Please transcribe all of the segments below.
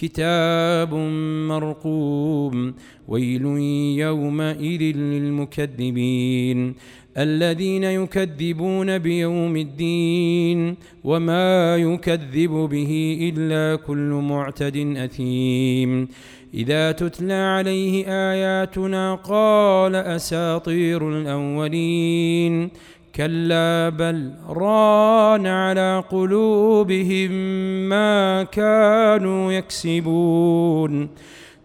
كتاب مرقوم ويل يومئذ للمكذبين الذين يكذبون بيوم الدين وما يكذب به إلا كل معتد أثيم إذا تتلى عليه آياتنا قال أساطير الأولين كلا بل ران على قلوبهم ما كانوا يكسبون.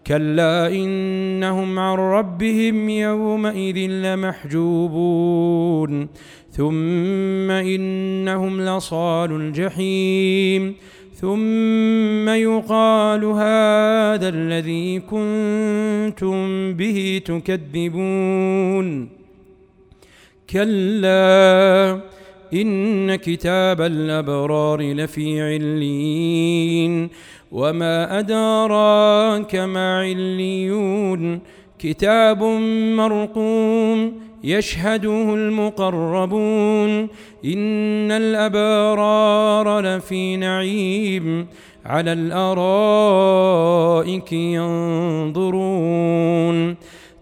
كلا إنهم عن ربهم يومئذ لمحجوبون. ثم إنهم لصال الجحيم. ثم يقال هذا الذي كنتم به تكذبون. كلا إن كتاب الأبرار لفي علين وما أدراك ما عليون كتاب مرقوم يشهده المقربون إن الأبرار لفي نعيم على الأرائك ينظرون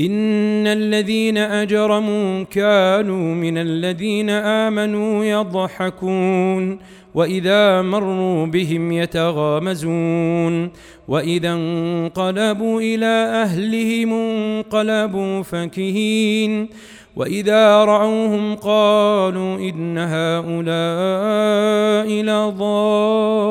إن الذين أجرموا كانوا من الذين آمنوا يضحكون وإذا مروا بهم يتغامزون وإذا انقلبوا إلى أهلهم انقلبوا فكهين وإذا رأوهم قالوا إن هؤلاء لضالون